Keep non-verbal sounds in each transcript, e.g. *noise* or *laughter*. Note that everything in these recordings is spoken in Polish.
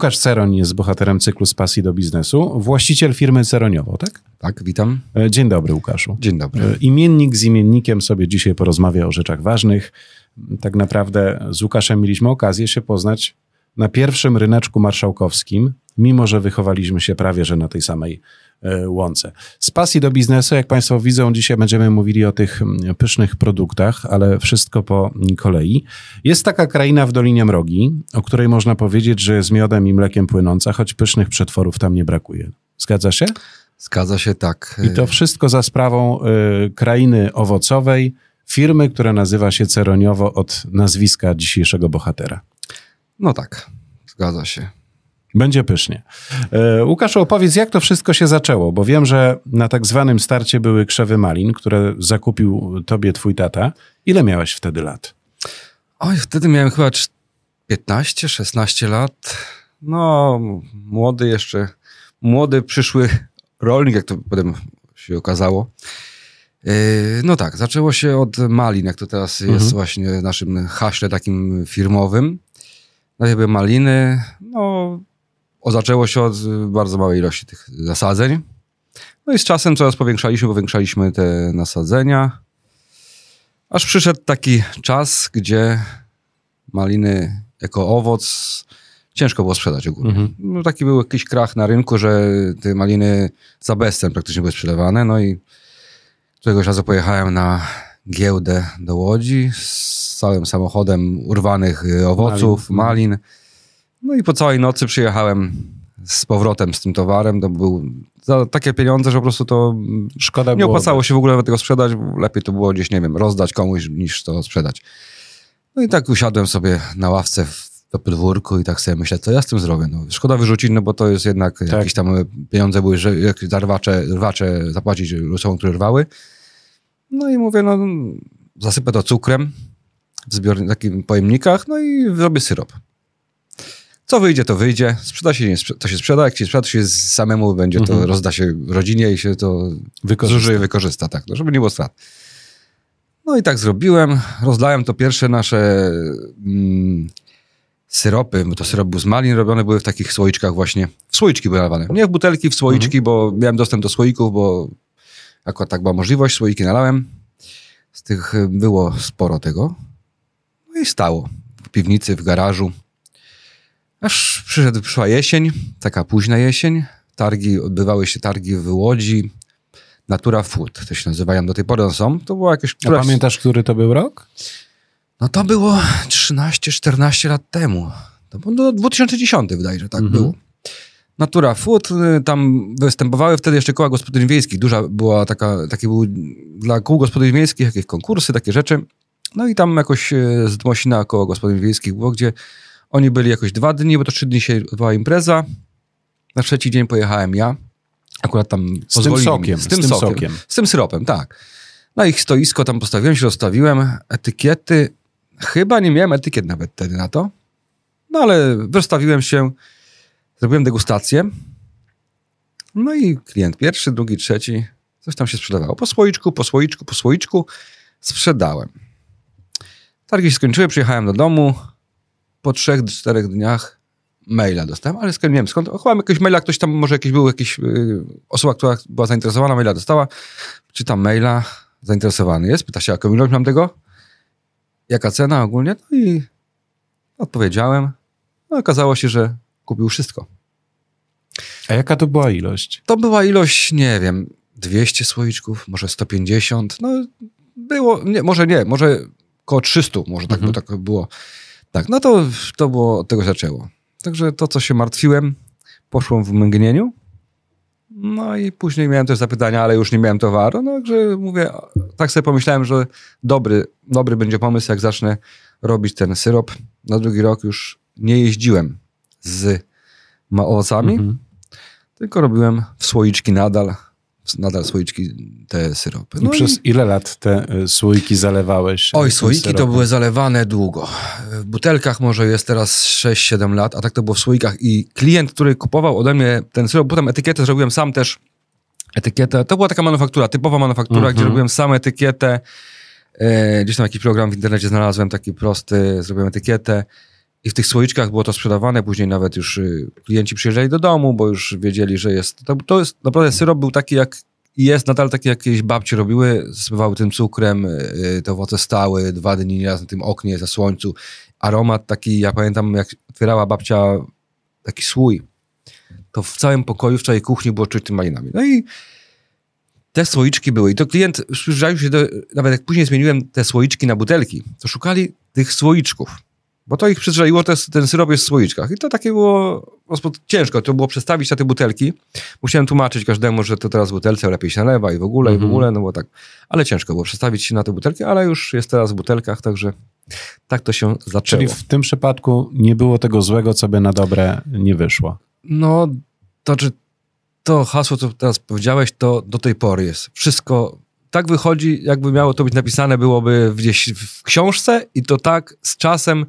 Łukasz Ceroń jest bohaterem cyklu z pasji do biznesu, właściciel firmy Ceroniowo, tak? Tak, witam. E, dzień dobry, Łukaszu. Dzień dobry. E, imiennik z imiennikiem sobie dzisiaj porozmawia o rzeczach ważnych. Tak naprawdę z Łukaszem mieliśmy okazję się poznać na pierwszym ryneczku marszałkowskim, mimo że wychowaliśmy się prawie że na tej samej E, łące. Z pasji do biznesu, jak Państwo widzą, dzisiaj będziemy mówili o tych mm, pysznych produktach, ale wszystko po kolei. Jest taka kraina w Dolinie Mrogi, o której można powiedzieć, że jest miodem i mlekiem płynąca, choć pysznych przetworów tam nie brakuje. Zgadza się? Zgadza się, tak. I to wszystko za sprawą y, krainy owocowej, firmy, która nazywa się Ceroniowo od nazwiska dzisiejszego bohatera. No tak, zgadza się. Będzie pysznie. E, Łukasz, opowiedz, jak to wszystko się zaczęło, bo wiem, że na tak zwanym starcie były krzewy malin, które zakupił tobie twój tata. Ile miałeś wtedy lat? Oj, wtedy miałem chyba 15, 16 lat. No, młody jeszcze, młody przyszły rolnik, jak to potem się okazało. E, no tak, zaczęło się od malin, jak to teraz mhm. jest właśnie naszym haśle takim firmowym. Najpierw były maliny, no zaczęło się od bardzo małej ilości tych zasadzeń. No i z czasem coraz powiększaliśmy, powiększaliśmy te nasadzenia. Aż przyszedł taki czas, gdzie maliny jako owoc ciężko było sprzedać ogólnie. Mhm. No, taki był jakiś krach na rynku, że te maliny za bezcen praktycznie były sprzedawane. No i któregoś razu pojechałem na giełdę do Łodzi z całym samochodem urwanych owoców, malin. malin no i po całej nocy przyjechałem z powrotem z tym towarem. To był za takie pieniądze, że po prostu to Szkoda nie opłacało się w ogóle tego sprzedać. Lepiej to było gdzieś, nie wiem, rozdać komuś niż to sprzedać. No i tak usiadłem sobie na ławce w podwórku i tak sobie myślę, co ja z tym zrobię. No, szkoda wyrzucić, no bo to jest jednak tak. jakieś tam pieniądze były, że jak za rwacze, rwacze zapłacić osobom, które rwały. No i mówię, no zasypę to cukrem w zbiornikach, takich pojemnikach, no i zrobię syrop. Co wyjdzie, to wyjdzie. Sprzeda się, nie to się sprzeda. Jak się sprzeda, to się samemu będzie, to mhm. rozda się rodzinie i się to wykorzysta. zużyje, wykorzysta, tak, no, żeby nie było strat. No i tak zrobiłem. Rozlałem to pierwsze nasze mm, syropy, bo to syrop był z malin, robione były w takich słoiczkach właśnie. W słoiczki były nalawane. Nie w butelki, w słoiczki, mhm. bo miałem dostęp do słoików, bo akurat tak była możliwość. Słoiki nalałem. Z tych było sporo tego. No i stało. W piwnicy, w garażu. Aż przyszedł, przyszła jesień, taka późna jesień. Targi, odbywały się targi w Łodzi. Natura Food, to się nazywają, do tej pory są. To było jakieś... A pamiętasz, który to był rok? No to było 13-14 lat temu. To było do 2010 wydaje się, że tak mhm. było. Natura Food, y, tam występowały wtedy jeszcze koła gospodyń wiejskich. Duża była taka, takie były dla kół gospodyń wiejskich jakieś konkursy, takie rzeczy. No i tam jakoś y, z Dmosina koło gospodyń wiejskich było, gdzie oni byli jakoś dwa dni, bo to trzy dni się była impreza. Na trzeci dzień pojechałem ja. Akurat tam z tym sokiem. Z tym, z tym sokiem, sokiem. Z tym syropem, tak. Na ich stoisko tam postawiłem się, rozstawiłem etykiety. Chyba nie miałem etykiet nawet wtedy na to. No ale wystawiłem się, zrobiłem degustację. No i klient pierwszy, drugi, trzeci, coś tam się sprzedawało. Po słoiczku, po słoiczku, po słoiczku sprzedałem. Targi się skończyły, przyjechałem do domu, po trzech, czterech dniach maila dostałem, ale skąd, nie wiem skąd, chyba jakiegoś maila, ktoś tam, może jakiś był jakiś, yy, osoba, która była zainteresowana, maila dostała, czytam maila, zainteresowany jest, pyta się, jaką ilość mam tego, jaka cena ogólnie, no i odpowiedziałem, no okazało się, że kupił wszystko. A jaka to była ilość? To była ilość, nie wiem, 200 słoiczków, może 150, no było, nie, może nie, może około 300, może tak, mhm. by tak było. Tak, no to, to było, od tego zaczęło. Także to, co się martwiłem, poszło w mgnieniu. No i później miałem też zapytania, ale już nie miałem towaru. No także mówię, tak sobie pomyślałem, że dobry, dobry będzie pomysł, jak zacznę robić ten syrop. Na drugi rok już nie jeździłem z owocami, Mhm. tylko robiłem w słoiczki nadal, nadal słoiczki te syropy. I No przez i- ile lat te y, słoiki zalewałeś? Oj, tym słoiki to były zalewane długo. W butelkach może jest teraz 6-7 lat, a tak to było w słoikach. I klient, który kupował ode mnie ten syrop, potem etykietę zrobiłem sam też. Etykietę, to była taka manufaktura, typowa manufaktura, Mhm. gdzie robiłem sam etykietę. E, gdzieś tam jakiś program w internecie znalazłem, taki prosty, zrobiłem etykietę. I w tych słoiczkach było to sprzedawane, później nawet już y, klienci przyjeżdżali do domu, bo już wiedzieli, że jest. To, to jest naprawdę syrop był taki jak jest nadal taki, jak jakieś babci robiły, zasypywały tym cukrem, y, te owoce stały dwa dni nieraz na tym oknie, za słońcu. Aromat taki, ja pamiętam, jak otwierała babcia taki słój, to w całym pokoju, w całej kuchni było czuć tym malinami. No i te słoiczki były. I to klient, przyjrzał się, do, nawet jak później zmieniłem te słoiczki na butelki, to szukali tych słoiczków. Bo to ich przyzwyczaiło, jest, ten syrop jest w słoiczkach. I to takie było ciężko. To było przestawić na te butelki. Musiałem tłumaczyć każdemu, że to teraz butelce lepiej się nalewa i w ogóle, i w Mhm. ogóle, no bo tak. Ale ciężko było przestawić się na te butelki, ale już jest teraz w butelkach, także tak to się zaczęło. Czyli w tym przypadku nie było tego złego, co by na dobre nie wyszło. No, to czy to hasło, co teraz powiedziałeś, to do tej pory jest. Wszystko tak wychodzi, jakby miało to być napisane, byłoby gdzieś w książce i to tak z czasem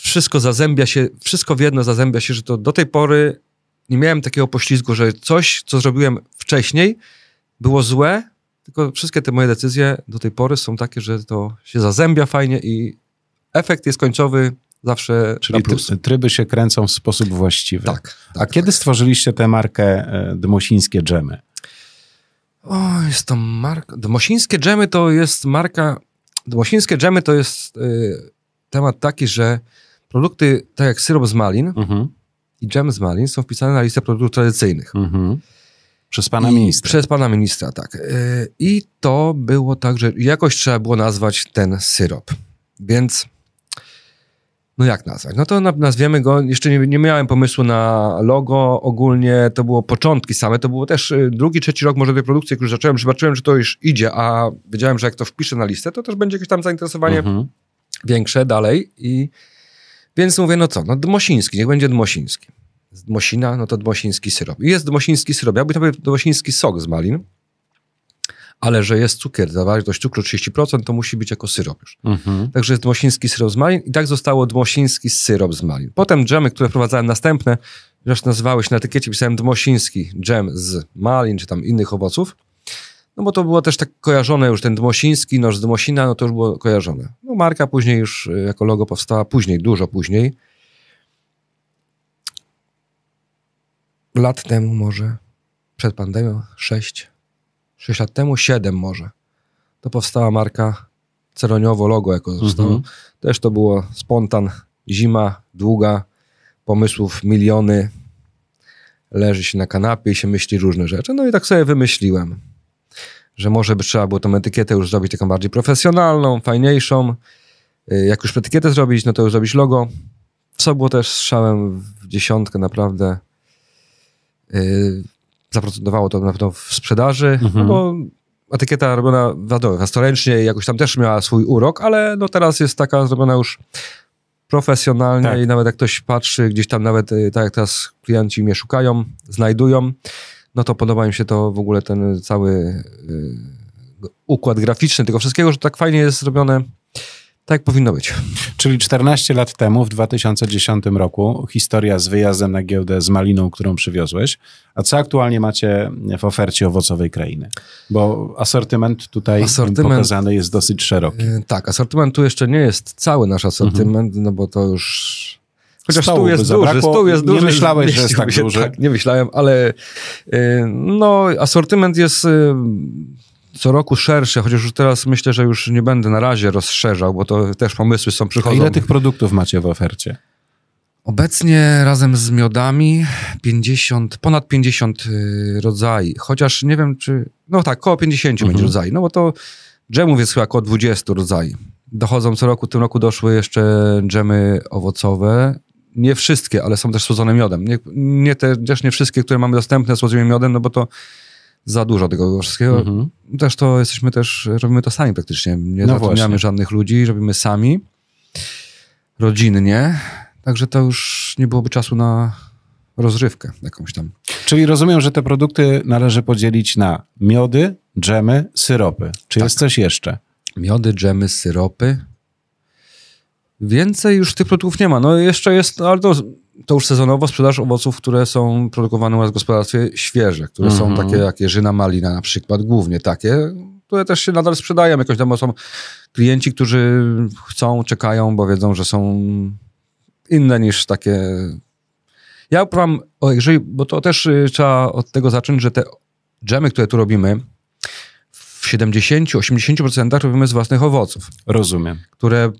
wszystko zazębia się, wszystko w jedno zazębia się, że to do tej pory nie miałem takiego poślizgu, że coś, co zrobiłem wcześniej, było złe, tylko wszystkie te moje decyzje do tej pory są takie, że to się zazębia fajnie i efekt jest końcowy zawsze Czyli tryby się kręcą w sposób właściwy. Tak. A tak kiedy stworzyliście tę markę e, Dmosińskie Dżemy? O, jest to marka. Dmosińskie dżemy to jest marka. Dmosińskie dżemy to jest y, temat taki, że produkty, tak jak syrop z malin Mhm. i dżem z malin, są wpisane na listę produktów tradycyjnych. Mhm. Przez pana I- ministra. Przez pana ministra, tak. Y, I to było tak, że jakoś trzeba było nazwać ten syrop. Więc. No jak nazwać? No to na- nazwiemy go, jeszcze nie, nie miałem pomysłu na logo ogólnie, to było początki same, to było też y, drugi, trzeci rok może tej produkcji, jak już zacząłem, zobaczyłem, że to już idzie, a wiedziałem, że jak to wpiszę na listę, to też będzie jakieś tam zainteresowanie Mhm. większe dalej i więc mówię, no co, no Dmosiński, niech będzie Dmosiński. Dmosina, no to Dmosiński syrop. I jest Dmosiński syrop, jakby to był Dmosiński sok z malin, ale że jest cukier, zawartość cukru 30%, to musi być jako syrop już. Mhm. Także jest Dmosiński syrop z malin i tak zostało Dmosiński syrop z malin. Potem dżemy, które wprowadzałem następne, już nazywały się na etykiecie, pisałem Dmosiński dżem z malin, czy tam innych owoców. No bo to było też tak kojarzone już, ten Dmosiński, noż z Dmosina, no to już było kojarzone. No marka później już y, jako logo powstała, później, dużo później. Lat temu może, przed pandemią, sześć, sześć lat temu, siedem może. To powstała marka ceroniowo logo jako zostało. Mhm. Też to było spontan, zima długa, pomysłów miliony, leży się na kanapie i się myśli różne rzeczy. No i tak sobie wymyśliłem, że może by trzeba było tą etykietę już zrobić taką bardziej profesjonalną, fajniejszą. Y, Jak już etykietę zrobić, no to już zrobić logo. Co było też strzałem w dziesiątkę naprawdę. Yy, zaprocentowało to na pewno w sprzedaży, Mhm. no bo etykieta robiona wiadomo, własnoręcznie jakoś tam też miała swój urok, ale no teraz jest taka zrobiona już profesjonalnie Tak. i nawet jak ktoś patrzy gdzieś tam nawet, y, tak jak teraz klienci mnie szukają, znajdują, no to podoba im się to w ogóle ten cały y, układ graficzny tego wszystkiego, że tak fajnie jest zrobione, tak jak powinno być. Czyli 14 lat temu, w 2010 roku, historia z wyjazdem na giełdę z maliną, którą przywiozłeś. A co aktualnie macie w ofercie owocowej krainy? Bo asortyment tutaj Asortyment- pokazany jest dosyć szeroki. Y, Tak, asortyment tu jeszcze nie jest cały nasz asortyment, no bo to już... Chociaż by jest zabrakło. duży, stół jest Nie duży. myślałeś, że jest *laughs* tak duży? Tak, nie myślałem, ale y, no asortyment jest y, co roku szerszy, chociaż już teraz myślę, że już nie będę na razie rozszerzał, bo to też pomysły są A przychodzą. ile tych produktów macie w ofercie? Obecnie razem z miodami 50, ponad 50 y, rodzajów, chociaż nie wiem czy, no tak, koło 50 Mhm. będzie rodzajów, no bo to dżemów jest chyba około 20 rodzajów. Dochodzą co roku, w tym roku doszły jeszcze dżemy owocowe, nie wszystkie, ale są też słodzone miodem. Nie, nie te, też nie wszystkie, które mamy dostępne słodzimy miodem, no bo to za dużo tego wszystkiego. Mhm. Też to jesteśmy też, robimy to sami praktycznie. Nie No zatrudniamy żadnych ludzi, robimy sami, rodzinnie. Także to już nie byłoby czasu na rozrywkę jakąś tam. Czyli rozumiem, że te produkty należy podzielić na miody, dżemy, syropy. Czy Tak. jest coś jeszcze? Miody, dżemy, syropy. Więcej już tych produktów nie ma. No jeszcze jest, ale to, to już sezonowo sprzedaż owoców, które są produkowane u nas w gospodarstwie świeże, które są Mhm. takie jak jeżyna malina na przykład, głównie takie, które też się nadal sprzedają. Jakoś tam są klienci, którzy chcą, czekają, bo wiedzą, że są inne niż takie... Ja mam, jeżeli, bo to też y, trzeba od tego zacząć, że te dżemy, które tu robimy, w 70-80% robimy z własnych owoców, Rozumiem. które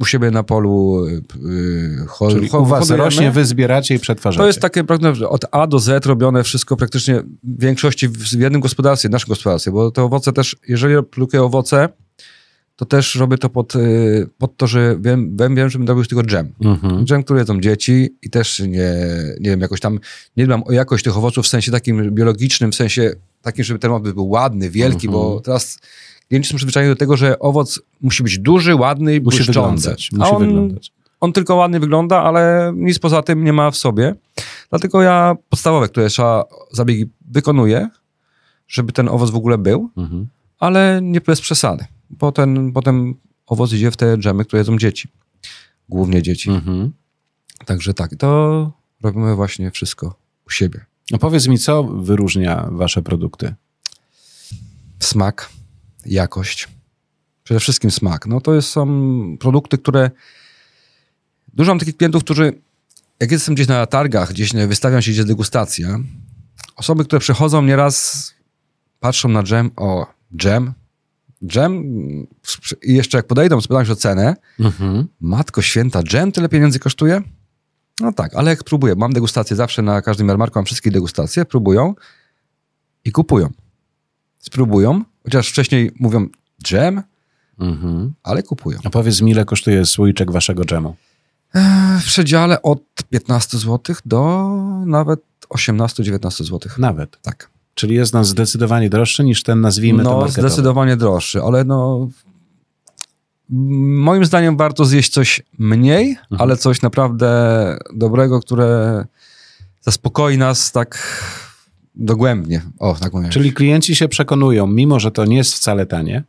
u siebie na polu y, y, ho, Czyli ho, u was hodujemy. rośnie, wy zbieracie i przetwarzacie. To jest takie praktycznie od A do Z robione wszystko praktycznie w większości w jednym gospodarstwie, naszym gospodarstwie, bo te owoce też, jeżeli produkuję owoce, to też robię to pod, y, pod to, że wiem, wiem, wiem że będę robił tylko dżem. Mhm. Dżem, który jedzą dzieci i też nie, nie wiem, jakoś tam, nie dbam o jakość tych owoców w sensie takim biologicznym, w sensie takim, żeby ten owoc był ładny, wielki, Mhm. bo teraz klienci są przyzwyczajeni do tego, że owoc musi być duży, ładny i Musi błyszczący. wyglądać. Musi on, wyglądać. on tylko ładnie wygląda, ale nic poza tym nie ma w sobie. Dlatego ja podstawowe, które trzeba zabiegi wykonuję, żeby ten owoc w ogóle był, Mhm. ale nie bez przesady. Potem, potem owoc idzie w te dżemy, które jedzą dzieci. Głównie dzieci. Mhm. Także tak, to robimy właśnie wszystko u siebie. No powiedz mi, co wyróżnia wasze produkty? Smak, jakość. Przede wszystkim smak. No to są produkty, które... Dużo mam takich klientów, którzy jak jestem gdzieś na targach, gdzieś wystawiam się, gdzie degustacja, osoby, które przychodzą nieraz, patrzą na dżem, o, dżem, dżem i jeszcze jak podejdą, spytają się o cenę, Mhm. Matko święta, dżem tyle pieniędzy kosztuje? No tak, ale jak próbuję, mam degustację zawsze na każdym jarmarku, mam wszystkie degustacje, próbują i kupują. Spróbują, chociaż wcześniej mówią dżem, Mhm. ale kupują. A powiedz mi, ile kosztuje słoiczek waszego dżemu? W przedziale od 15 zł do nawet 18-19 zł. Nawet. Tak. Czyli jest nam zdecydowanie droższy niż ten, nazwijmy to No, marketowy. zdecydowanie droższy, ale no... Moim zdaniem warto zjeść coś mniej, Mhm. ale coś naprawdę dobrego, które zaspokoi nas tak dogłębnie. O, tak mówię. Czyli klienci się przekonują, mimo że to nie jest wcale tanie,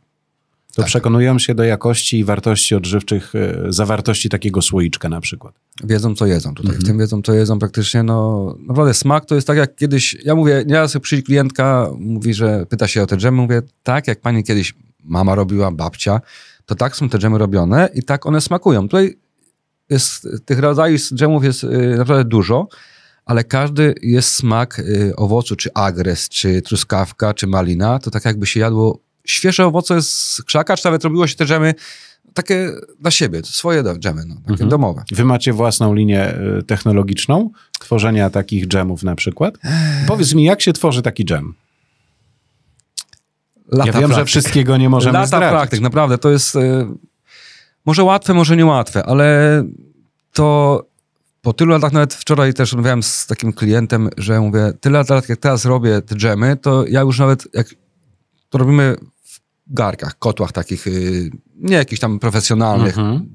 to Tak. przekonują się do jakości i wartości odżywczych, e, zawartości takiego słoiczka na przykład. Wiedzą, co jedzą tutaj. Mhm. W tym wiedzą, co jedzą praktycznie. No, naprawdę smak to jest tak jak kiedyś, ja mówię, nieraz przyjdzie klientka, mówi, że pyta się o te dżemy, mówię, tak jak pani kiedyś mama robiła, babcia, to tak są te dżemy robione i tak one smakują. Tutaj jest, tych rodzajów dżemów jest y, naprawdę dużo, ale każdy jest smak y, owocu, czy agres, czy truskawka, czy malina, to tak jakby się jadło świeże owoce z krzaka, czy nawet robiło się te dżemy takie dla siebie, swoje dżemy, no, takie Mhm. domowe. Wy macie własną linię e, technologiczną tworzenia takich dżemów na przykład? Powiedz mi, jak się tworzy taki dżem? Lata ja wiem, że praktyk. wszystkiego nie możemy Lata zdradzić. praktyk, naprawdę. To jest y, może łatwe, może niełatwe, ale to po tylu latach, nawet wczoraj też rozmawiałem z takim klientem, że mówię, tyle lat jak teraz robię te dżemy, to ja już nawet jak to robimy w garkach, kotłach takich, y, nie jakichś tam profesjonalnych, Mhm.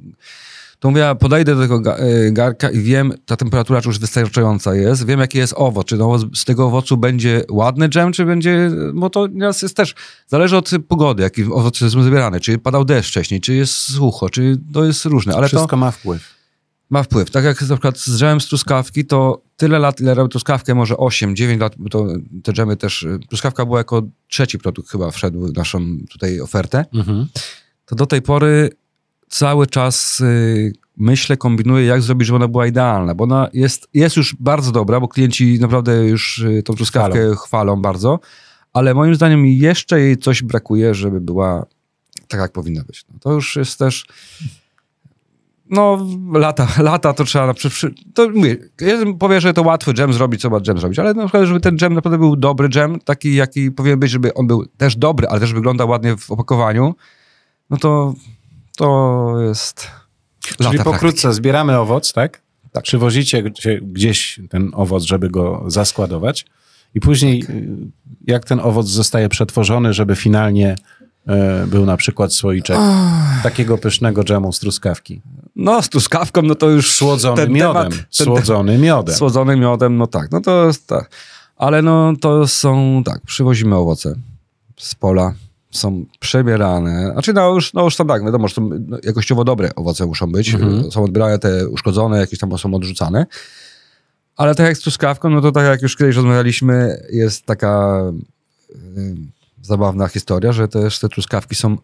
to mówię, ja podejdę do tego y, garka i wiem, ta temperatura już wystarczająca jest, wiem jaki jest owoc, czy z tego owocu będzie ładny dżem, czy będzie, bo to nieraz jest też, zależy od pogody, jaki owoc jest zbierany, czy padał deszcz wcześniej, czy jest sucho, czy to jest różne, ale Wszystko to ma wpływ. Ma wpływ. Tak jak na przykład z dżemem z truskawki, to tyle lat, ile robię truskawkę, może 8, 9 lat, bo to te dżemy też, y, truskawka była jako trzeci produkt chyba wszedł w naszą tutaj ofertę, Mhm. to do tej pory cały czas y, myślę, kombinuję, jak zrobić, żeby ona była idealna, bo ona jest, jest już bardzo dobra, bo klienci naprawdę już y, tą truskawkę chwalą. bardzo, ale moim zdaniem jeszcze jej coś brakuje, żeby była tak, jak powinna być. No, to już jest też no, lata, lata to trzeba, na to mówię, jeden powie, że to łatwy dżem zrobić, co ma dżem zrobić, ale na przykład, żeby ten dżem naprawdę był dobry dżem, taki jaki powinien być, żeby on był też dobry, ale też wyglądał ładnie w opakowaniu, no to to jest Czyli lata praktyki. pokrótce zbieramy owoc, tak? Tak. Przywozicie gdzie- gdzieś ten owoc, żeby go zaskładować i później Tak. y, jak ten owoc zostaje przetworzony, żeby finalnie e, był na przykład słoiczek takiego pysznego dżemu z truskawki. No, z truskawką, no to już Słodzony ten miodem. temat- ten Słodzony miodem. Słodzony miodem, no tak, no to tak. Ale no to są, tak, przywozimy owoce z pola, są przebierane, znaczy no już, no już tam tak, wiadomo, że to no, jakościowo dobre owoce muszą być, Mhm. są odbierane te uszkodzone, jakieś tam są odrzucane, ale tak jak z truskawką, no to tak jak już kiedyś rozmawialiśmy, jest taka y, zabawna historia, że też te truskawki są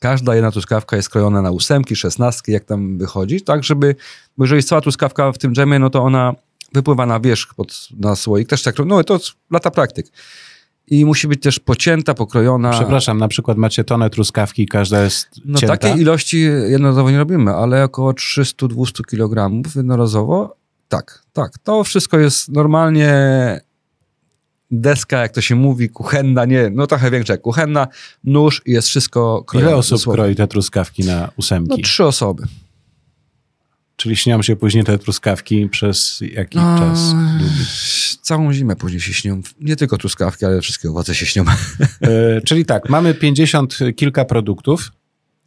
każda jedna truskawka jest krojona na ósemki, szesnastki, jak tam wychodzi, tak żeby, bo jeżeli jest cała truskawka w tym dżemie, no to ona wypływa na wierzch, pod, na słoik, też tak, no to lata praktyk. I musi być też pocięta, pokrojona. Przepraszam, na przykład macie tonę truskawki każda jest No cięta. takiej ilości jednorazowo nie robimy, ale około 300-200 kg jednorazowo, tak, tak. To wszystko jest normalnie deska, jak to się mówi, kuchenna, nie, no trochę większa jak kuchenna, nóż i jest wszystko krojone. Ile osób kroi te truskawki na ósemki? No trzy osoby. Czyli śnią się później te truskawki przez jaki No, czas? długi? Całą zimę później się śnią. Nie tylko truskawki, ale wszystkie owoce się śnią. E, czyli tak, mamy 50 kilka produktów.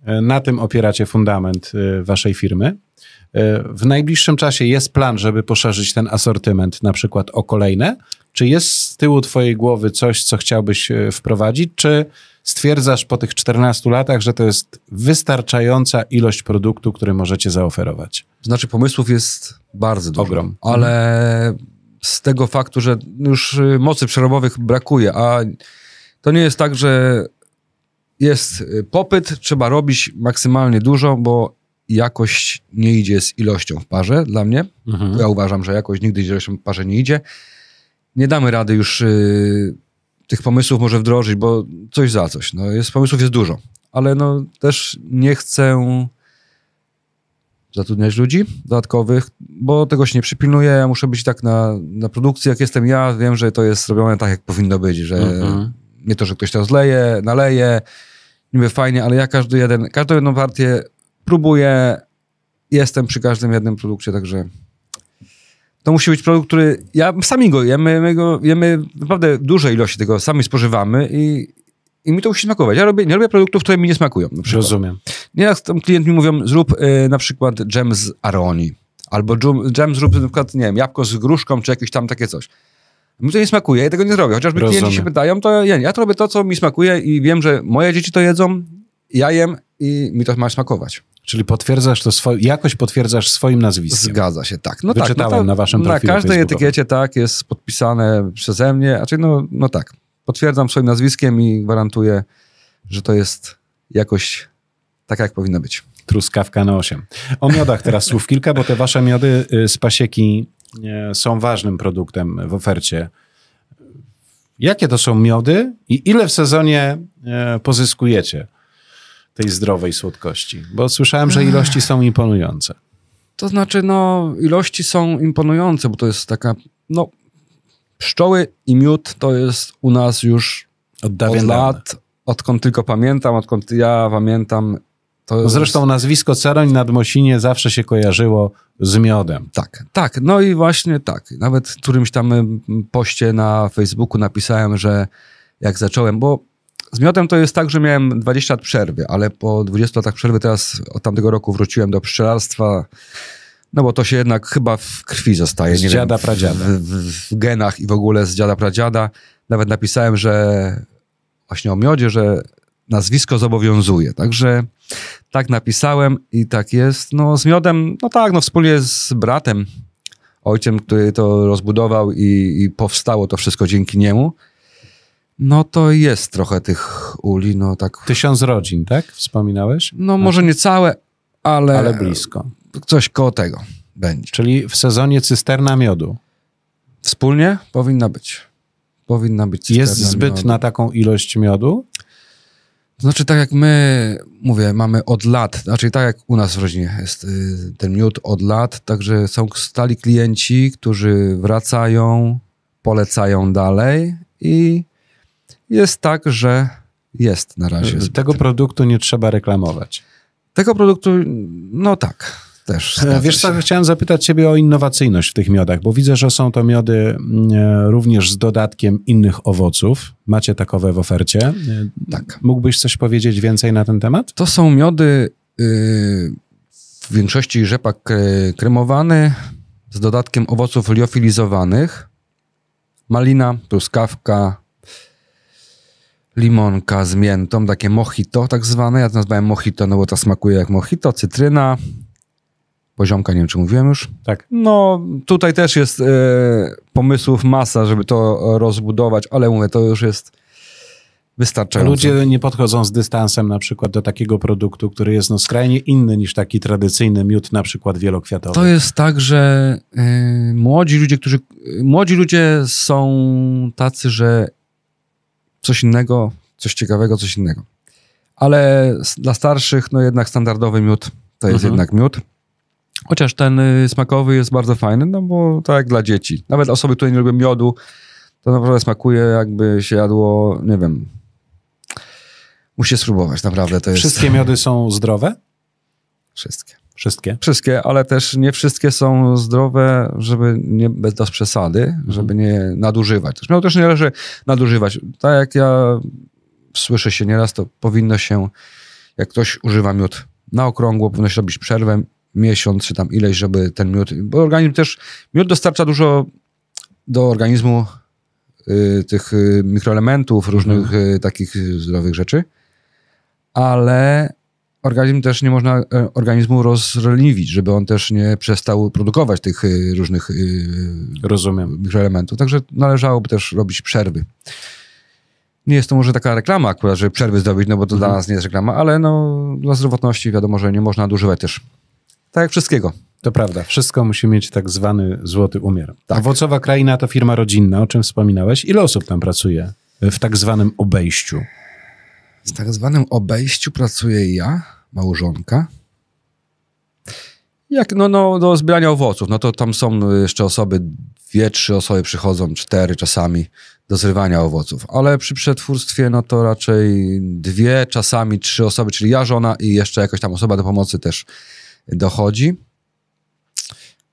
E, Na tym opieracie fundament e, waszej firmy. E, W najbliższym czasie jest plan, żeby poszerzyć ten asortyment na przykład o kolejne? Czy jest z tyłu twojej głowy coś, co chciałbyś wprowadzić? Czy stwierdzasz po tych 14 latach, że to jest wystarczająca ilość produktu, który możecie zaoferować? Znaczy pomysłów jest bardzo dużo. Ogrom. Ale z tego faktu, że już y, mocy przerobowych brakuje, a to nie jest tak, że jest y, popyt, trzeba robić maksymalnie dużo, bo jakość nie idzie z ilością w parze dla mnie. Mhm. Ja uważam, że jakość nigdy z ilością w parze nie idzie. Nie damy rady już y, tych pomysłów może wdrożyć, bo coś za coś. No, jest, pomysłów jest dużo, ale no, też nie chcę zatrudniać ludzi dodatkowych, bo tego się nie przypilnuję. Ja muszę być tak na, na produkcji, jak jestem ja. Wiem, że to jest robione tak, jak powinno być, że Mhm. nie to, że ktoś to rozleje, naleje, niby fajnie, ale ja każdy jeden, każdą jedną partię próbuję, jestem przy każdym jednym produkcie, także to musi być produkt, który ja sami go jemy, my go jemy naprawdę duże ilości tego, sami spożywamy i, i mi to musi smakować. Ja robię, nie robię produktów, które mi nie smakują. Rozumiem. Nieraz tam klient mi mówią, zrób y, na przykład dżem z aronii. Albo dżum, dżem zrób na przykład, nie wiem, jabłko z gruszką, czy jakieś tam takie coś. Mi to nie smakuje, ja tego nie zrobię. Chociażby Rozumiem. klienci się pytają, to ja nie. Ja to robię to, co mi smakuje i wiem, że moje dzieci to jedzą, ja jem i mi to ma smakować. Czyli potwierdzasz to swoje, jakoś potwierdzasz swoim nazwiskiem. Zgadza się, tak. No Wyczytałem tak, no to na waszym Na profilu każdej facebookowym. etykiecie tak jest podpisane przeze mnie. Znaczy, no, no tak. Potwierdzam swoim nazwiskiem i gwarantuję, że to jest jakoś taka, jak powinna być. Truskawka na 8. O miodach teraz słów kilka, bo te wasze miody y, z pasieki są ważnym produktem w ofercie. Jakie to są miody i ile w sezonie e, pozyskujecie tej zdrowej słodkości? Bo słyszałem, że ilości są imponujące. To znaczy, no, ilości są imponujące, bo to jest taka, no, pszczoły i miód to jest u nas już Od od lat, odkąd tylko pamiętam, odkąd ja pamiętam. To No jest- Zresztą nazwisko Ceroń nad Mosinie zawsze się kojarzyło z miodem. Tak, tak. No i właśnie tak. Nawet w którymś tam poście na Facebooku napisałem, że jak zacząłem, bo z miodem to jest tak, że miałem 20 lat przerwy, ale po 20 latach przerwy teraz od tamtego roku wróciłem do pszczelarstwa, no bo to się jednak chyba w krwi zostaje. Z nie dziada, wiem, pradziada. W, w, w genach i w ogóle z dziada pradziada. Nawet napisałem, że właśnie o miodzie, że nazwisko zobowiązuje. Także tak napisałem i tak jest. No z miodem, no tak, no wspólnie z bratem, ojcem, który to rozbudował i, i powstało to wszystko dzięki niemu. No to jest trochę tych uli, no tak. Tysiąc rodzin, tak? Wspominałeś? No może nie całe, ale, Ale blisko. coś koło tego będzie. Czyli w sezonie cysterna miodu. Wspólnie powinna być. Powinna być. Jest cysterna zbyt miodu. na taką ilość miodu? Znaczy, tak jak my, mówię, mamy od lat, znaczy tak jak u nas w rodzinie jest y, ten miód od lat, także są stali klienci, którzy wracają, polecają dalej i jest tak, że jest na razie. Tego produktu nie trzeba reklamować. Tego produktu, no tak, też. zgadza Wiesz co, chciałem zapytać ciebie o innowacyjność w tych miodach, bo widzę, że są to miody mm, e, również z dodatkiem innych owoców. Macie takowe w ofercie. E, Tak. Mógłbyś coś powiedzieć więcej na ten temat? To są miody y, w większości rzepak e, kremowany z dodatkiem owoców liofilizowanych. Malina, truskawka, limonka z miętą, takie mojito tak zwane. Ja to nazwałem mojito, no bo to smakuje jak mojito. Cytryna, poziomka, nie wiem czy mówiłem już. Tak. No tutaj też jest e, pomysłów masa, żeby to rozbudować, ale mówię, to już jest wystarczająco. Ludzie nie podchodzą z dystansem na przykład do takiego produktu, który jest no skrajnie inny niż taki tradycyjny miód na przykład wielokwiatowy. To jest tak, że y, młodzi ludzie, którzy. y, Młodzi ludzie są tacy, że coś innego, coś ciekawego, coś innego. Ale dla starszych, no jednak standardowy miód to jest Mhm. jednak miód. Chociaż ten y, smakowy jest bardzo fajny, no bo tak jak dla dzieci. Nawet osoby, które nie lubią miodu, to naprawdę smakuje jakby się jadło, nie wiem. Musi spróbować, naprawdę to jest. Wszystkie miody są zdrowe? Wszystkie. Wszystkie. Wszystkie, ale też nie wszystkie są zdrowe, żeby nie bez bez przesady, żeby nie nadużywać. Też miał też nie należy nadużywać. Tak jak ja słyszę się nieraz, to powinno się, jak ktoś używa miód na okrągło, powinno się robić przerwę miesiąc czy tam ileś, żeby ten miód, bo organizm też, miód dostarcza dużo do organizmu y, tych y, mikroelementów, różnych y, takich zdrowych rzeczy, ale organizm też nie można e, organizmu rozleniwić, żeby on też nie przestał produkować tych y, różnych y, Rozumiem. mikroelementów. Także należałoby też robić przerwy. Nie jest to może taka reklama akurat, żeby przerwy zrobić, no bo to dla nas nie jest reklama, ale no, dla zdrowotności wiadomo, że nie można nadużywać też. Tak jak wszystkiego. To prawda. Wszystko musi mieć tak zwany złoty umiar. Tak. Owocowa Kraina to firma rodzinna, o czym wspominałeś. Ile osób tam pracuje w tak zwanym obejściu? Z tak zwanym obejściu pracuję ja, małżonka. Jak no, no, do zbierania owoców, no to tam są jeszcze osoby, dwie, trzy osoby przychodzą, cztery czasami do zrywania owoców. Ale przy przetwórstwie, no to raczej dwie, czasami trzy osoby, czyli ja, żona i jeszcze jakaś tam osoba do pomocy też dochodzi.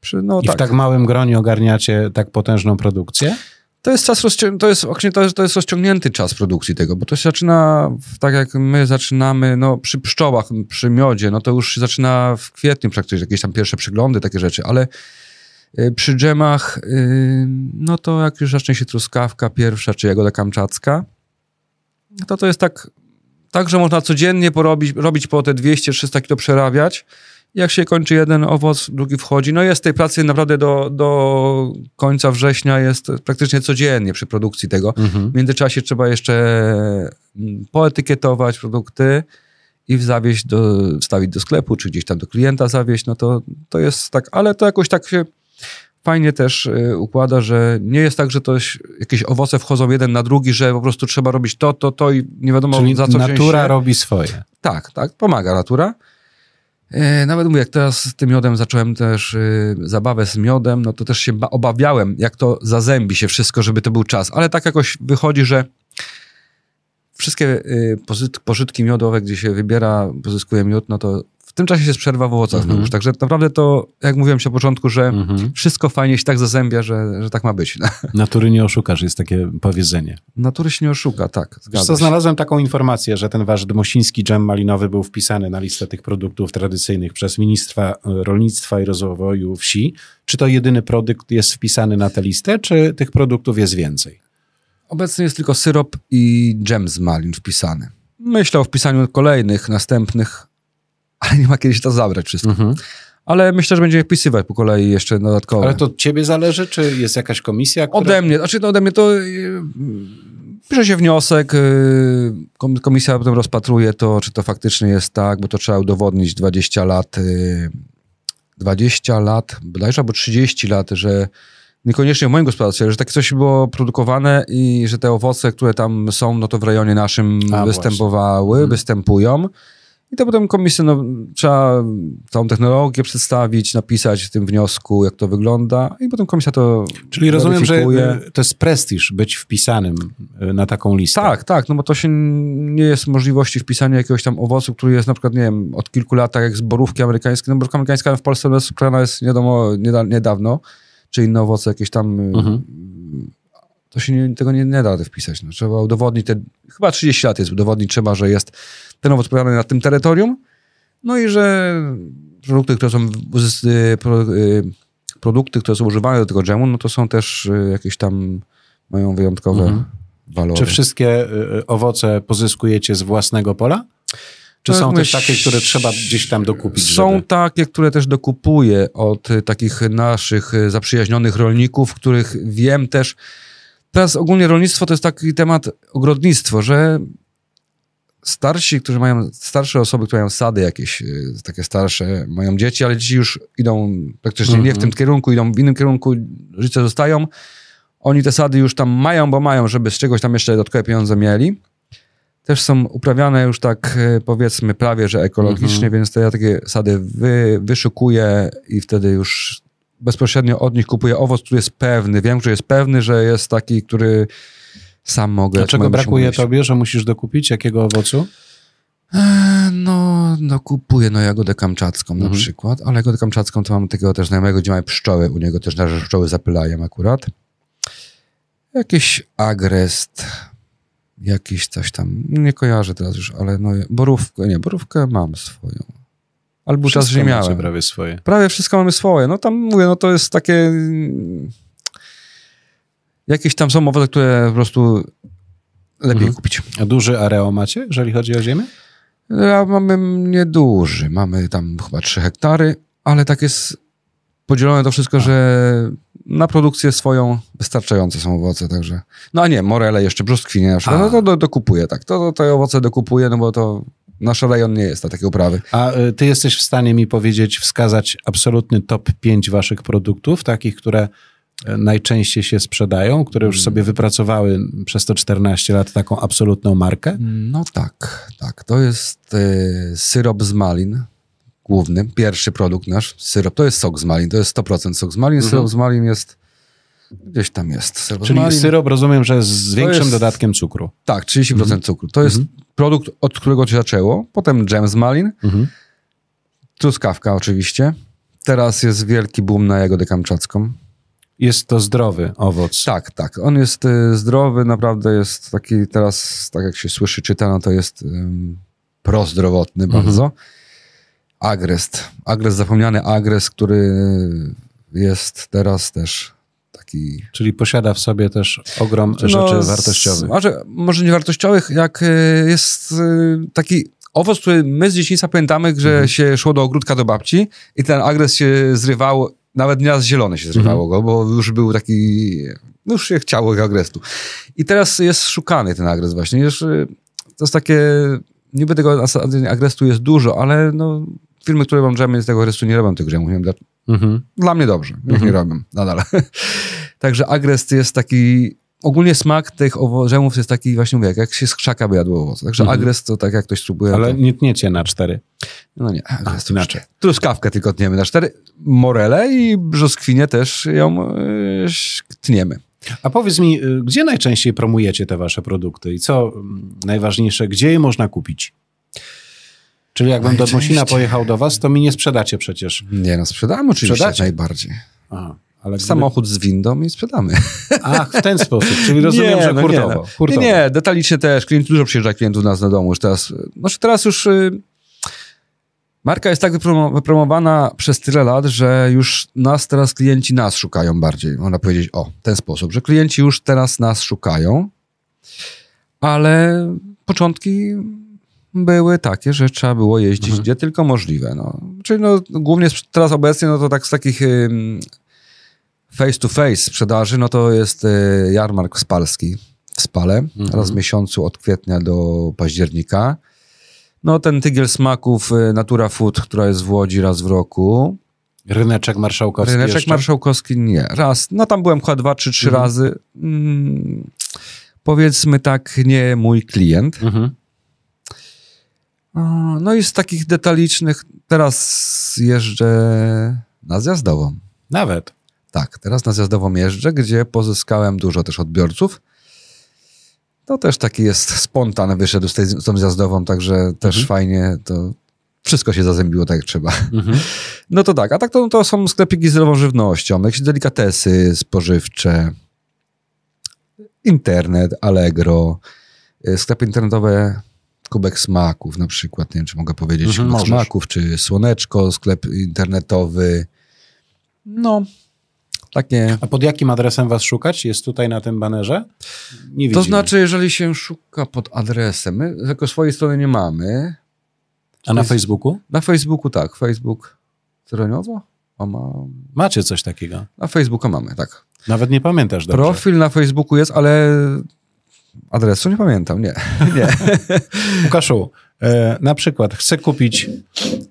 Przy, no, I w tak małym gronie ogarniacie tak potężną produkcję? To jest czas rozcią- to jest, właśnie to jest, to jest rozciągnięty czas produkcji tego, bo to się zaczyna, tak jak my zaczynamy, no przy pszczołach, przy miodzie, no to już się zaczyna w kwietniu praktycznie, jakieś tam pierwsze przeglądy, takie rzeczy, ale y, przy dżemach, y, no to jak już zacznie się truskawka pierwsza, czy jagoda kamczacka, to to jest tak, tak, że można codziennie porobić, robić po te 200-300 kilo przerabiać. Jak się kończy jeden owoc, drugi wchodzi. No jest tej pracy naprawdę do, do końca września, jest praktycznie codziennie przy produkcji tego. Mhm. W międzyczasie trzeba jeszcze mm, poetykietować produkty i zawieźć do, wstawić do sklepu, czy gdzieś tam do klienta zawieźć, no to, to jest tak, ale to jakoś tak się fajnie też y, układa, że nie jest tak, że to jakieś owoce wchodzą jeden na drugi, że po prostu trzeba robić to, to, to i nie wiadomo Czyli za co natura się. robi swoje. Tak, tak, pomaga natura. E, Nawet mówię, jak teraz z tym miodem zacząłem też y, zabawę z miodem, no to też się ba- obawiałem, jak to zazębi się wszystko, żeby to był czas. Ale tak jakoś wychodzi, że wszystkie y, pożytki miodowe, gdzie się wybiera, pozyskuje miód, no to w tym czasie jest przerwa w owocach Mhm. znowuż. Także naprawdę to, jak mówiłem się na początku, że Mhm. wszystko fajnie się tak zazębia, że, że tak ma być. *laughs* Natury nie oszukasz, jest takie powiedzenie. Natury się nie oszuka, tak. Wiesz co, znalazłem taką informację, że ten wasz dmosiński dżem malinowy był wpisany na listę tych produktów tradycyjnych przez Ministra e, Rolnictwa i Rozwoju Wsi. Czy to jedyny produkt jest wpisany na tę listę, czy tych produktów jest więcej? Obecnie jest tylko syrop i dżem z malin wpisany. Myślę o wpisaniu kolejnych, następnych, ale nie ma kiedy się to zabrać wszystko. Ale myślę, że będziemy wpisywać po kolei jeszcze dodatkowo. Ale to od ciebie zależy, czy jest jakaś komisja, która... Ode mnie, znaczy no ode mnie to yy, pisze się wniosek, kom- komisja potem rozpatruje to, czy to faktycznie jest tak, bo to trzeba udowodnić 20 lat, yy, 20 lat, bodajże albo 30 lat, że niekoniecznie w moim gospodarstwie, że takie coś było produkowane i że te owoce, które tam są, no to w rejonie naszym A, występowały, Mhm. występują. I to potem komisja, no, trzeba całą technologię przedstawić, napisać w tym wniosku, jak to wygląda i potem komisja to Czyli rozumiem, że e, to jest prestiż być wpisanym e, na taką listę. Tak, tak, no bo to się nie jest możliwości wpisania jakiegoś tam owocu, który jest na przykład, nie wiem, od kilku lat, tak jak z borówki amerykańskiej. No borówka amerykańska w Polsce jest sprzedana jest wiadomo nieda, niedawno, czy inne owoce jakieś tam... y, Mhm. To się nie, tego nie, nie da wpisać. No. Trzeba udowodnić, te, chyba 30 lat jest udowodnić trzeba, że jest ten owoc pojawiony na tym terytorium, no i że produkty, które są y, y, produkty, które są używane do tego dżemu, no to są też y, jakieś tam mają wyjątkowe Mhm. walory. Czy wszystkie owoce pozyskujecie z własnego pola? Czy No, są też takie, które trzeba gdzieś tam dokupić? Są żeby... takie, które też dokupuję od takich naszych zaprzyjaźnionych rolników, których wiem też. Teraz ogólnie rolnictwo to jest taki temat ogrodnictwo, że starsi, którzy mają, starsze osoby, które mają sady jakieś, y, takie starsze, mają dzieci, ale dzieci już idą praktycznie nie w Mhm. tym kierunku, idą w innym kierunku, życie zostają. Oni te sady już tam mają, bo mają, żeby z czegoś tam jeszcze dodatkowe pieniądze mieli. Też są uprawiane już tak y, powiedzmy prawie, że ekologicznie, Mhm. więc to ja takie sady wy, wyszukuję i wtedy już bezpośrednio od nich kupuję owoc, który jest pewny. Wiem, że jest pewny, że jest taki, który sam mogę. Dlaczego brakuje jeść. tobie, że musisz dokupić? Jakiego owocu? Eee, No, no kupuję no jagodę kamczacką na Mhm. przykład, ale jagodę kamczacką to mam takiego też znajomego, gdzie mamy pszczoły, u niego też na że pszczoły zapylają akurat. Jakiś agrest, jakiś coś tam, nie kojarzę teraz już, ale no borówkę, nie, borówkę mam swoją. Albo Wszystko miałem. prawie swoje. Prawie wszystko mamy swoje. No tam mówię, no to jest takie. mm, Jakieś tam są owoce, które po prostu lepiej Mhm. kupić. A duży areał macie, jeżeli chodzi o ziemię? Ja mamy nieduży, mamy tam chyba 3 hektary, ale tak jest podzielone to wszystko, że na produkcję swoją wystarczające są owoce, także. No a nie, morele jeszcze, brzoskwinie na przykład, A. no to do, dokupuję, tak. To, to te owoce dokupuję, no bo to nasz rejon nie jest na takie uprawy. A y, ty jesteś w stanie mi powiedzieć, wskazać absolutny top 5 waszych produktów, takich, które y, najczęściej się sprzedają, które już sobie wypracowały przez te 14 lat taką absolutną markę? No tak, tak. To jest e, syrop z malin, główny, pierwszy produkt nasz. Syrop, to jest sok z malin, to jest 100% sok z malin. Mhm. Syrop z malin jest, gdzieś tam jest. Syrop Czyli malin. syrop rozumiem, że z większym jest- dodatkiem cukru. Tak, 30% Mhm. cukru. To jest produkt, od którego się zaczęło. Potem dżem z malin, Mhm. truskawka oczywiście. Teraz jest wielki boom na jagodę kamczacką. Jest to zdrowy owoc. Tak, tak. On jest y, zdrowy, naprawdę jest taki teraz, tak jak się słyszy, czyta, no to jest ym, prozdrowotny Mhm. bardzo. Agrest. Agrest, zapomniany agrest, który jest teraz też taki... Czyli posiada w sobie też ogrom rzeczy No, z- wartościowych. Może, może nie wartościowych, jak y, jest y, taki owoc, który my z dzieciństwa pamiętamy, że Mhm. się szło do ogródka do babci i ten agres się zrywał, nawet nieraz zielony się zrywało Mhm. go, bo już był taki, no już się chciało tego agrestu. I teraz jest szukany ten agres właśnie. Już, y, to jest takie, niby tego agrestu jest dużo, ale no, firmy, które robią dżemy z tego agrestu nie robią tych dżemów. Nie wiem, dla, Mhm. dla mnie dobrze, niech Mhm. nie robią nadal. *laughs* Także agrest jest taki, ogólnie smak tych dżemów jest taki właśnie, mówię, jak się z krzaka by jadło owoce. Także Mhm. agrest to tak jak ktoś spróbuje. Ale to, nie tniecie na cztery. no nie, agrest A, to inaczej. Truskawkę tylko tniemy na cztery, morele i brzoskwinie też ją yy, tniemy. A powiedz mi, y, gdzie najczęściej promujecie te wasze produkty i co mm, najważniejsze, gdzie je można kupić? Czyli jakbym do Najczęściej. Dmosina pojechał do was, to mi nie sprzedacie przecież. Nie no, sprzedamy oczywiście Sprzedacie? najbardziej. Ale gdyby... Samochód z windą i sprzedamy. Ach, w ten sposób, czyli *laughs* rozumiem, że no hurtowo. Nie, no. hurtowo. nie, nie, detalicznie też. Klient, dużo przyjeżdża klientów do nas na domu już teraz. Znaczy teraz już y, marka jest tak wypromo- wypromowana przez tyle lat, że już nas teraz klienci nas szukają bardziej. Można powiedzieć o, ten sposób, że klienci już teraz nas szukają, ale początki były takie, że trzeba było jeździć Mhm. gdzie tylko możliwe. No. Czyli no, głównie teraz obecnie no to tak z takich face to face sprzedaży, no to jest y, jarmark spalski w Spale, raz w miesiącu od kwietnia do października. No ten tygiel smaków y, Natura Food, która jest w Łodzi raz w roku. Ryneczek marszałkowski Ryneczek jeszcze? marszałkowski nie. Raz. No tam byłem chyba dwa czy trzy Mhm. razy. Mm, powiedzmy tak, nie mój klient. Mhm. No i z takich detalicznych teraz jeżdżę na zjazdową. Nawet. Tak, teraz na zjazdową jeżdżę, gdzie pozyskałem dużo też odbiorców. To też taki jest spontan wyszedł z, tej, z tą zjazdową, także też Mhm. fajnie to wszystko się zazębiło tak jak trzeba. Mhm. *laughs* No to tak, a tak to, to są sklepiki z zdrową żywnością, jakieś delikatesy spożywcze, internet, Allegro, y, sklepy internetowe kubek smaków na przykład, nie wiem, czy mogę powiedzieć, Mhm, kubek możesz. smaków, czy słoneczko, sklep internetowy. No, takie... A pod jakim adresem was szukać? Jest tutaj na tym banerze? Nie To znaczy, jeżeli się szuka pod adresem, my jako swojej strony nie mamy. A na jest- Facebooku? Na Facebooku tak, Facebook Cyroniowo? A ma... Macie coś takiego. Na Facebooka mamy, tak. Nawet nie pamiętasz dobrze. Profil na Facebooku jest, ale adresu nie pamiętam, nie. *laughs* nie. Łukaszu, e, na przykład chcę kupić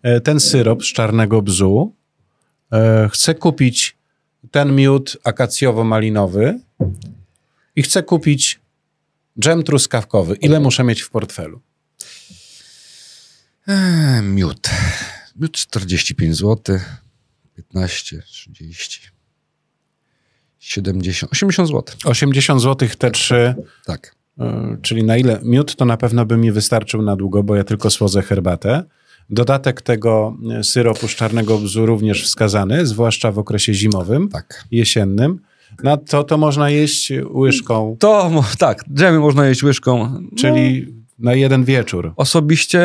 e, ten syrop z czarnego bzu, e, chcę kupić ten miód akacjowo-malinowy i chcę kupić dżem truskawkowy. Ile muszę mieć w portfelu? Eee, miód. Miód 45 zł, 15, 30, 70, 80 zł. 80 zł te trzy, Tak. E, czyli na ile? Miód to na pewno by mi wystarczył na długo, bo ja tylko słodzę herbatę. Dodatek tego e, syropu z czarnego bzu również wskazany, zwłaszcza w okresie zimowym, Tak. jesiennym. No to, to można jeść łyżką, To tak, dżemy można jeść łyżką. czyli na jeden wieczór. Osobiście,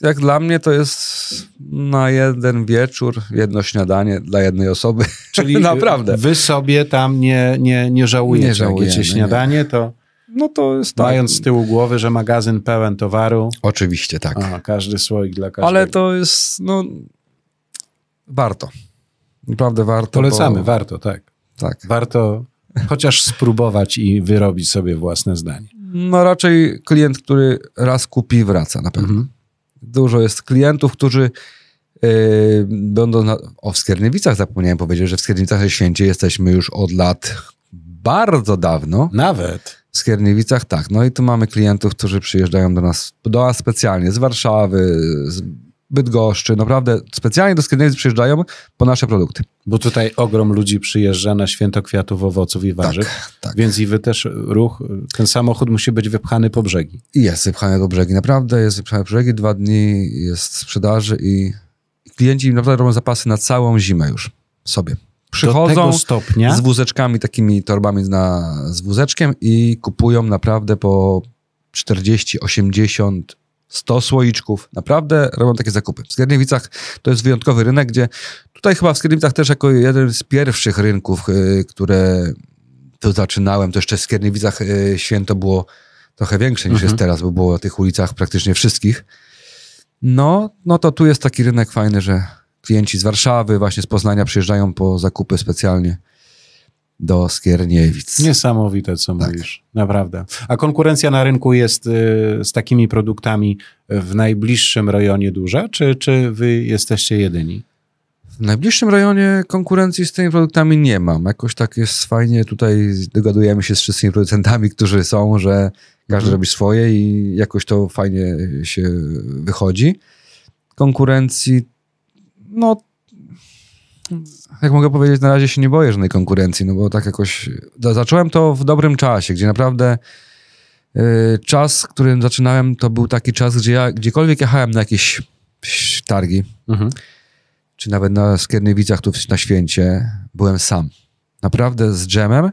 jak dla mnie, to jest na jeden wieczór, jedno śniadanie dla jednej osoby. Czyli *laughs* Naprawdę. wy sobie tam nie, nie, nie żałujecie. Nie Jak żałujemy, jecie nie. śniadanie, to No to jest tak. mając z tyłu głowy, że magazyn pełen towaru, Oczywiście tak. a, każdy słoik dla każdego. Ale to jest, no, warto. Naprawdę warto. Polecamy, bo, warto, tak. Tak. Warto chociaż spróbować i wyrobić sobie własne zdanie. No raczej klient, który raz kupi, wraca na pewno. Mhm. Dużo jest klientów, którzy yy, będą na, o w Skierniewicach zapomniałem powiedzieć, że w Skierniewicach Święcie jesteśmy już od lat bardzo dawno. Nawet. W Skierniewicach tak. No i tu mamy klientów, którzy przyjeżdżają do nas, do nas specjalnie z Warszawy, z Bydgoszczy. Naprawdę specjalnie do Skierniewic przyjeżdżają po nasze produkty. Bo tutaj ogrom ludzi przyjeżdża na święto kwiatów, owoców i warzyw. tak. Więc i wy też ruch, ten samochód musi być wypchany po brzegi. Jest wypchane do brzegi. Naprawdę jest wypchane do brzegi. Dwa dni jest sprzedaży i klienci naprawdę robią zapasy na całą zimę już sobie. Przychodzą stopnia, z wózeczkami, takimi torbami na, z wózeczkiem i kupują naprawdę po 40, 80, 100 słoiczków. Naprawdę robią takie zakupy. W Skierniewicach to jest wyjątkowy rynek, gdzie tutaj chyba w Skierniewicach też jako jeden z pierwszych rynków, y, które tu zaczynałem, to jeszcze w Skierniewicach y, święto było trochę większe niż Mhm. jest teraz, bo było na tych ulicach praktycznie wszystkich. No, no to tu jest taki rynek fajny, że klienci z Warszawy, właśnie z Poznania przyjeżdżają po zakupy specjalnie do Skierniewic. niesamowite, co Tak. mówisz. Naprawdę. A konkurencja na rynku jest y, z takimi produktami w najbliższym rejonie duża, czy, czy wy jesteście jedyni? W najbliższym rejonie konkurencji z tymi produktami nie mam. Jakoś tak jest fajnie, tutaj dogadujemy się z wszystkimi producentami, którzy są, że każdy Mhm. robi swoje i jakoś to fajnie się wychodzi. Konkurencji, no jak mogę powiedzieć, na razie się nie boję żadnej konkurencji, no bo tak jakoś za- zacząłem to w dobrym czasie, gdzie naprawdę y, czas, którym zaczynałem, to był taki czas, gdzie ja gdziekolwiek jechałem na jakieś targi, Mhm. czy nawet na Skierniewicach tu na święcie, byłem sam. Naprawdę z dżemem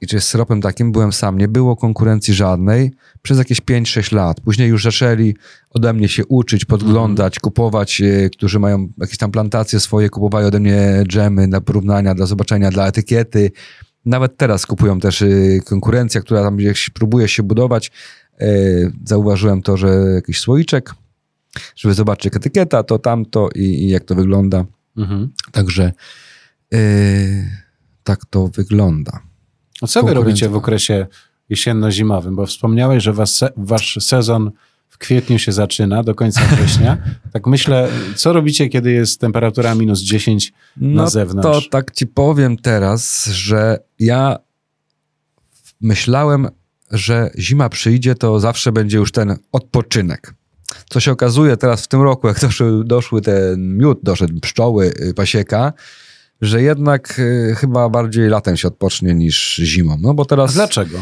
i czy z syropem takim byłem sam. Nie było konkurencji żadnej przez jakieś 5-6 lat. Później już zaczęli ode mnie się uczyć, podglądać, kupować, e, którzy mają jakieś tam plantacje swoje, kupowali ode mnie dżemy dla porównania, dla zobaczenia, dla etykiety. Nawet teraz kupują też e, konkurencja, która tam gdzieś próbuje się budować. E, Zauważyłem to, że jakiś słoiczek, żeby zobaczyć jak etykieta, to tamto i, i jak to wygląda. Mhm. Także yy, tak to wygląda. A co wy robicie w okresie jesienno-zimowym? Bo wspomniałeś, że was, wasz sezon w kwietniu się zaczyna do końca *laughs* września. tak myślę, co robicie, kiedy jest temperatura minus 10 na No zewnątrz? to tak ci powiem teraz, że ja myślałem, że zima przyjdzie, to zawsze będzie już ten odpoczynek. Co się okazuje teraz w tym roku, jak doszły, doszły ten miód, doszedł pszczoły, y, pasieka, że jednak y, chyba bardziej latem się odpocznie niż zimą. No bo A teraz... dlaczego?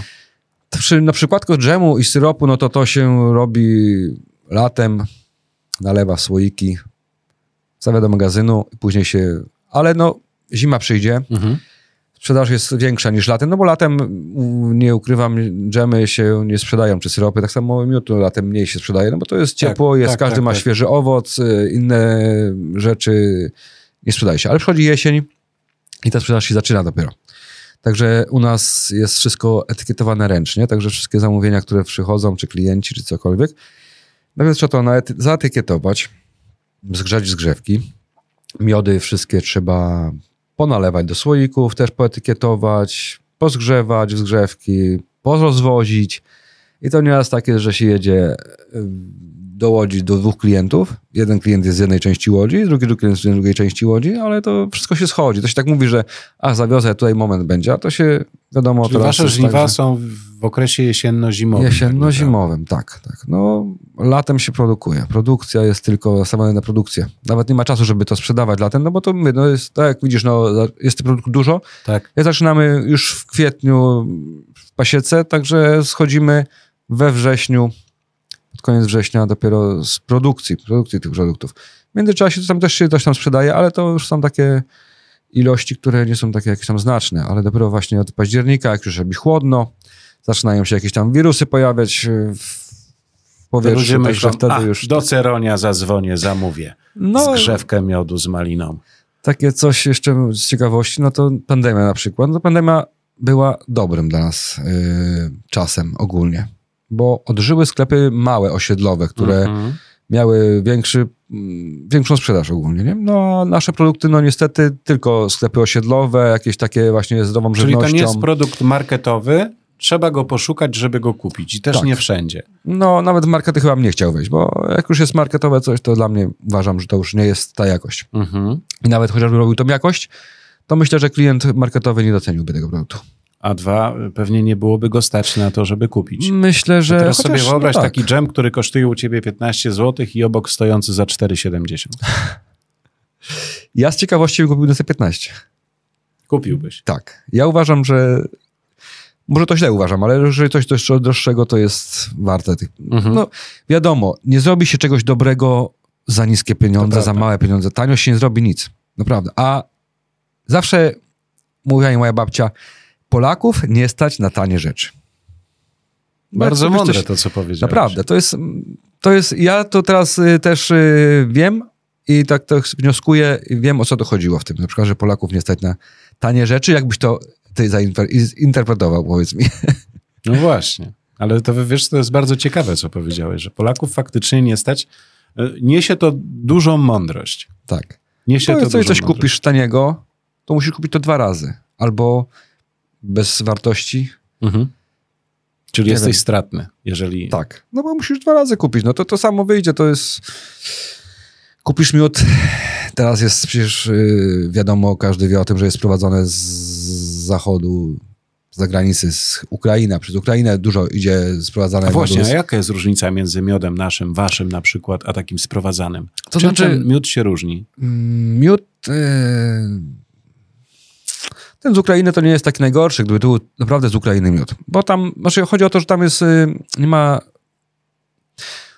Przy, na przypadku dżemu i syropu, no to to się robi latem, nalewa słoiki, stawia do magazynu i później się... Ale no, zima przyjdzie, Mhm. sprzedaż jest większa niż latem, no bo latem, nie ukrywam, dżemy się nie sprzedają, czy syropy, tak samo miód latem mniej się sprzedaje, no bo to jest ciepło, Tak, jest, tak, każdy tak, ma tak. świeży owoc, y, inne rzeczy nie sprzedaje się. Ale przychodzi jesień i ta sprzedaż się zaczyna dopiero. Także u nas jest wszystko etykietowane ręcznie, także wszystkie zamówienia, które przychodzą, czy klienci, czy cokolwiek, najpierw trzeba to zaetykietować, zgrzać zgrzewki. Miody wszystkie trzeba ponalewać do słoików, też poetykietować, pozgrzewać zgrzewki, porozwozić. I to nieraz tak jest, że się jedzie do Łodzi do dwóch klientów. Jeden klient jest z jednej części Łodzi, drugi klient jest z drugiej części Łodzi, ale to wszystko się schodzi. To się tak mówi, że a zawiozę, tutaj moment będzie, a to się wiadomo... Czyli teraz wasze żniwa tak, są w okresie jesienno-zimowym. Jesienno-zimowym, tak, tak. No, latem się produkuje. Produkcja jest tylko nastawiona na produkcję. Nawet nie ma czasu, żeby to sprzedawać latem, no bo to my, no jest, tak jak widzisz, no, jest tych produktów dużo. Tak. Jak zaczynamy już w kwietniu w pasiece, także schodzimy we wrześniu, pod koniec września dopiero z produkcji, produkcji tych produktów. W międzyczasie to tam też się coś tam sprzedaje, ale to już są takie ilości, które nie są takie jakieś tam znaczne, ale dopiero właśnie od października, jak już robi chłodno, zaczynają się jakieś tam wirusy pojawiać w ludzie powietrzu, myślą, także wtedy a, już... do Ceronia zadzwonię, zamówię. No, Zgrzewkę miodu z maliną. takie coś jeszcze z ciekawości, no to pandemia na przykład. No pandemia była dobrym dla nas yy, czasem ogólnie, bo odżyły sklepy małe, osiedlowe, które Mhm. miały większy, mm, większą sprzedaż ogólnie. Nie? No, a nasze produkty, no niestety tylko sklepy osiedlowe, jakieś takie właśnie zdrową Czyli to żywnością. nie jest produkt marketowy, trzeba go poszukać, żeby go kupić. I też Tak. nie wszędzie. No, nawet w markety chyba bym nie chciał wejść, bo jak już jest marketowe coś, to dla mnie uważam, że to już nie jest ta jakość. Mhm. I nawet chociażby robił tą jakość, to myślę, że klient marketowy nie doceniłby tego produktu. A dwa, pewnie nie byłoby go stać na to, żeby kupić. Myślę, że. Teraz chociaż, sobie wyobraź no tak. taki dżem, który kosztuje u ciebie 15 zł i obok stojący za 4,70. *laughs* Ja z ciekawości bym kupił za 15. Kupiłbyś. Tak. Ja uważam, że. Może to źle uważam, ale jeżeli coś droższego, to jest warte tych. Mhm. No, wiadomo, nie zrobi się czegoś dobrego za niskie pieniądze, za małe pieniądze. Tanio się nie zrobi nic. Naprawdę. A zawsze mówiła mi moja babcia, Polaków nie stać na tanie rzeczy. Bardzo Jak coś- mądre to, co powiedziałeś. Naprawdę, to jest, to jest, ja to teraz y, też y, wiem i tak to wnioskuję i wiem, o co to chodziło w tym. Na przykład, że Polaków nie stać na tanie rzeczy. Jakbyś to ty zinterpretował, powiedz mi. No właśnie. Ale to wiesz, to jest bardzo ciekawe, co powiedziałeś, że Polaków faktycznie nie stać. E, Niesie to dużą mądrość. Tak. Niesie To to dużą coś mądrość. kupisz taniego, to musisz kupić to dwa razy. Albo bez wartości. Mhm. Czyli Nie jesteś wiem. stratny, jeżeli... Tak. No bo musisz dwa razy kupić. No to to samo wyjdzie, to jest... Kupisz miód, teraz jest przecież yy, wiadomo, każdy wie o tym, że jest sprowadzone z zachodu, z zagranicy, z Ukrainy. Przez Ukrainę dużo idzie sprowadzane A właśnie, miodu a jaka jest różnica między miodem naszym, waszym na przykład, a takim sprowadzanym? To Czym znaczy- miód się różni? Mm, Miód. Yy... Ten z Ukrainy to nie jest taki najgorszy, gdyby to był naprawdę z Ukrainy miód. Bo tam, znaczy chodzi o to, że tam jest, yy, nie ma...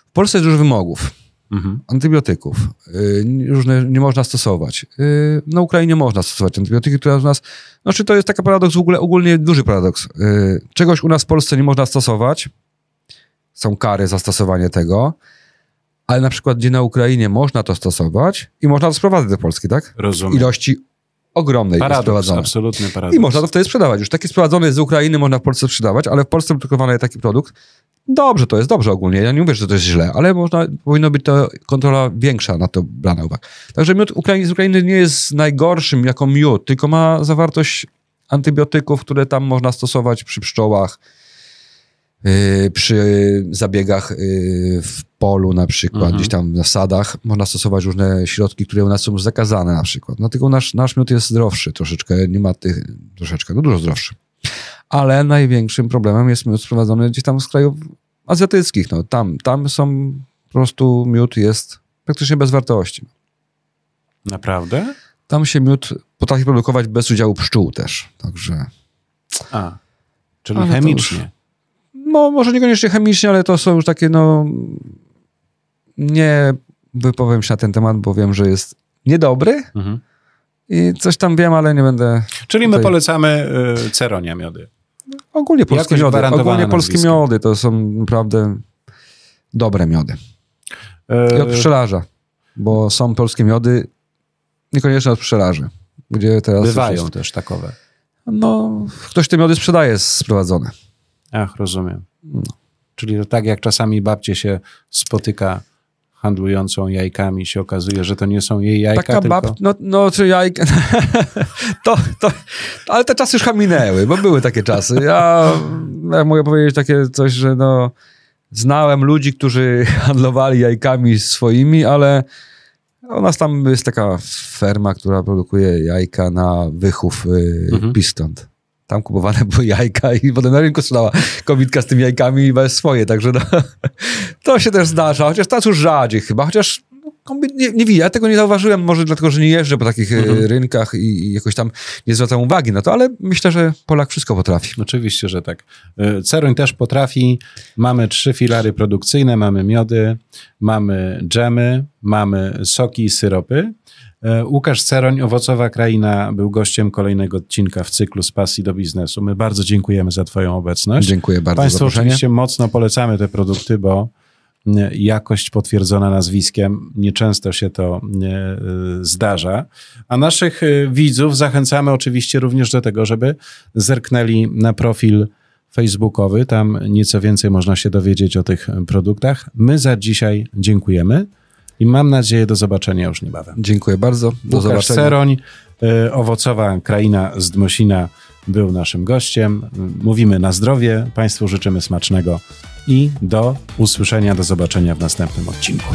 W Polsce jest dużo wymogów, Mhm. antybiotyków. Yy, różne nie można stosować. Yy, na Ukrainie można stosować antybiotyki, które u nas... Znaczy to jest taki paradoks, w ogóle ogólnie duży paradoks. Czegoś u nas w Polsce nie można stosować. Są kary za stosowanie tego. Ale na przykład gdzie na Ukrainie można to stosować i można to sprowadzać do Polski, tak? Rozumiem. Ilości ogromnej Paradoks, sprowadzone. absolutny paradoks. I można to wtedy sprzedawać. Już taki sprowadzony z Ukrainy można w Polsce sprzedawać, ale w Polsce produkowany taki produkt, dobrze, to jest dobrze ogólnie. Ja nie mówię, że to jest źle, ale można, powinno być to kontrola większa na to brana uwagę. Także miód Ukrainy, z Ukrainy nie jest najgorszym jako miód, tylko ma zawartość antybiotyków, które tam można stosować przy pszczołach, przy zabiegach yy, w polu na przykład, Mhm. gdzieś tam na sadach, można stosować różne środki, które u nas są zakazane na przykład. Dlatego nasz, nasz miód jest zdrowszy troszeczkę, nie ma tych, troszeczkę, no dużo zdrowszy. Ale największym problemem jest miód sprowadzony gdzieś tam z krajów azjatyckich. No, tam, tam są po prostu miód jest praktycznie bez wartości. Naprawdę? Tam się miód potrafi produkować bez udziału pszczół też. Także A, czyli Ale chemicznie. No, może niekoniecznie chemicznie, ale to są już takie, no. Nie wypowiem się na ten temat, bo wiem, że jest niedobry, Mhm. I coś tam wiem, ale nie będę... Czyli my Tutaj- polecamy y, Ceronia miody. Ogólnie polskie Jakoś miody. Ogólnie polskie nazwisko. miody to są naprawdę dobre miody. I od Y, pszczelarza, bo są polskie miody, niekoniecznie od pszczelarzy, gdzie teraz... bywają jest- też takowe. No, ktoś te miody sprzedaje sprowadzone. Ach, rozumiem. Czyli to tak jak czasami babcie się spotyka handlującą jajkami, się okazuje, że to nie są jej jajka, Taka tylko... bab... No, no czy jajka... *laughs* to, to... Ale te czasy już minęły, bo były takie czasy. Ja, ja mogę powiedzieć takie coś, że no... Znałem ludzi, którzy *laughs* handlowali jajkami swoimi, ale u nas tam jest taka ferma, która produkuje jajka na wychów y, Mhm. piskląt. Tam kupowane były *laughs* jajka i potem na rynku sprzedała kobitka z tymi jajkami i swoje, także no, *laughs* to się też zdarza, chociaż teraz już rzadziej chyba, chociaż no, nie, nie widzę, ja tego nie zauważyłem, może dlatego, że nie jeżdżę po takich y, Mhm. rynkach i, i jakoś tam nie zwracam uwagi na to, ale myślę, że Polak wszystko potrafi. Oczywiście, że tak. Y, Ceroń też potrafi. Mamy trzy filary produkcyjne, mamy miody, mamy dżemy, mamy soki i syropy. Y, Łukasz Ceroń, Owocowa Kraina, był gościem kolejnego odcinka w cyklu z pasji do biznesu. My bardzo dziękujemy za twoją obecność. Dziękuję bardzo za Państwu zaproszenie. oczywiście mocno polecamy te produkty, bo y, jakość potwierdzona nazwiskiem, nieczęsto się to y, zdarza. A naszych widzów zachęcamy oczywiście również do tego, żeby zerknęli na profil facebookowy, tam nieco więcej można się dowiedzieć o tych produktach. My za dzisiaj dziękujemy i mam nadzieję do zobaczenia już niebawem. Dziękuję bardzo, do Łukasz zobaczenia. Seroń, y, owocowa kraina z Dmosina był naszym gościem. Mówimy na zdrowie, Państwu życzymy smacznego i do usłyszenia, do zobaczenia w następnym odcinku.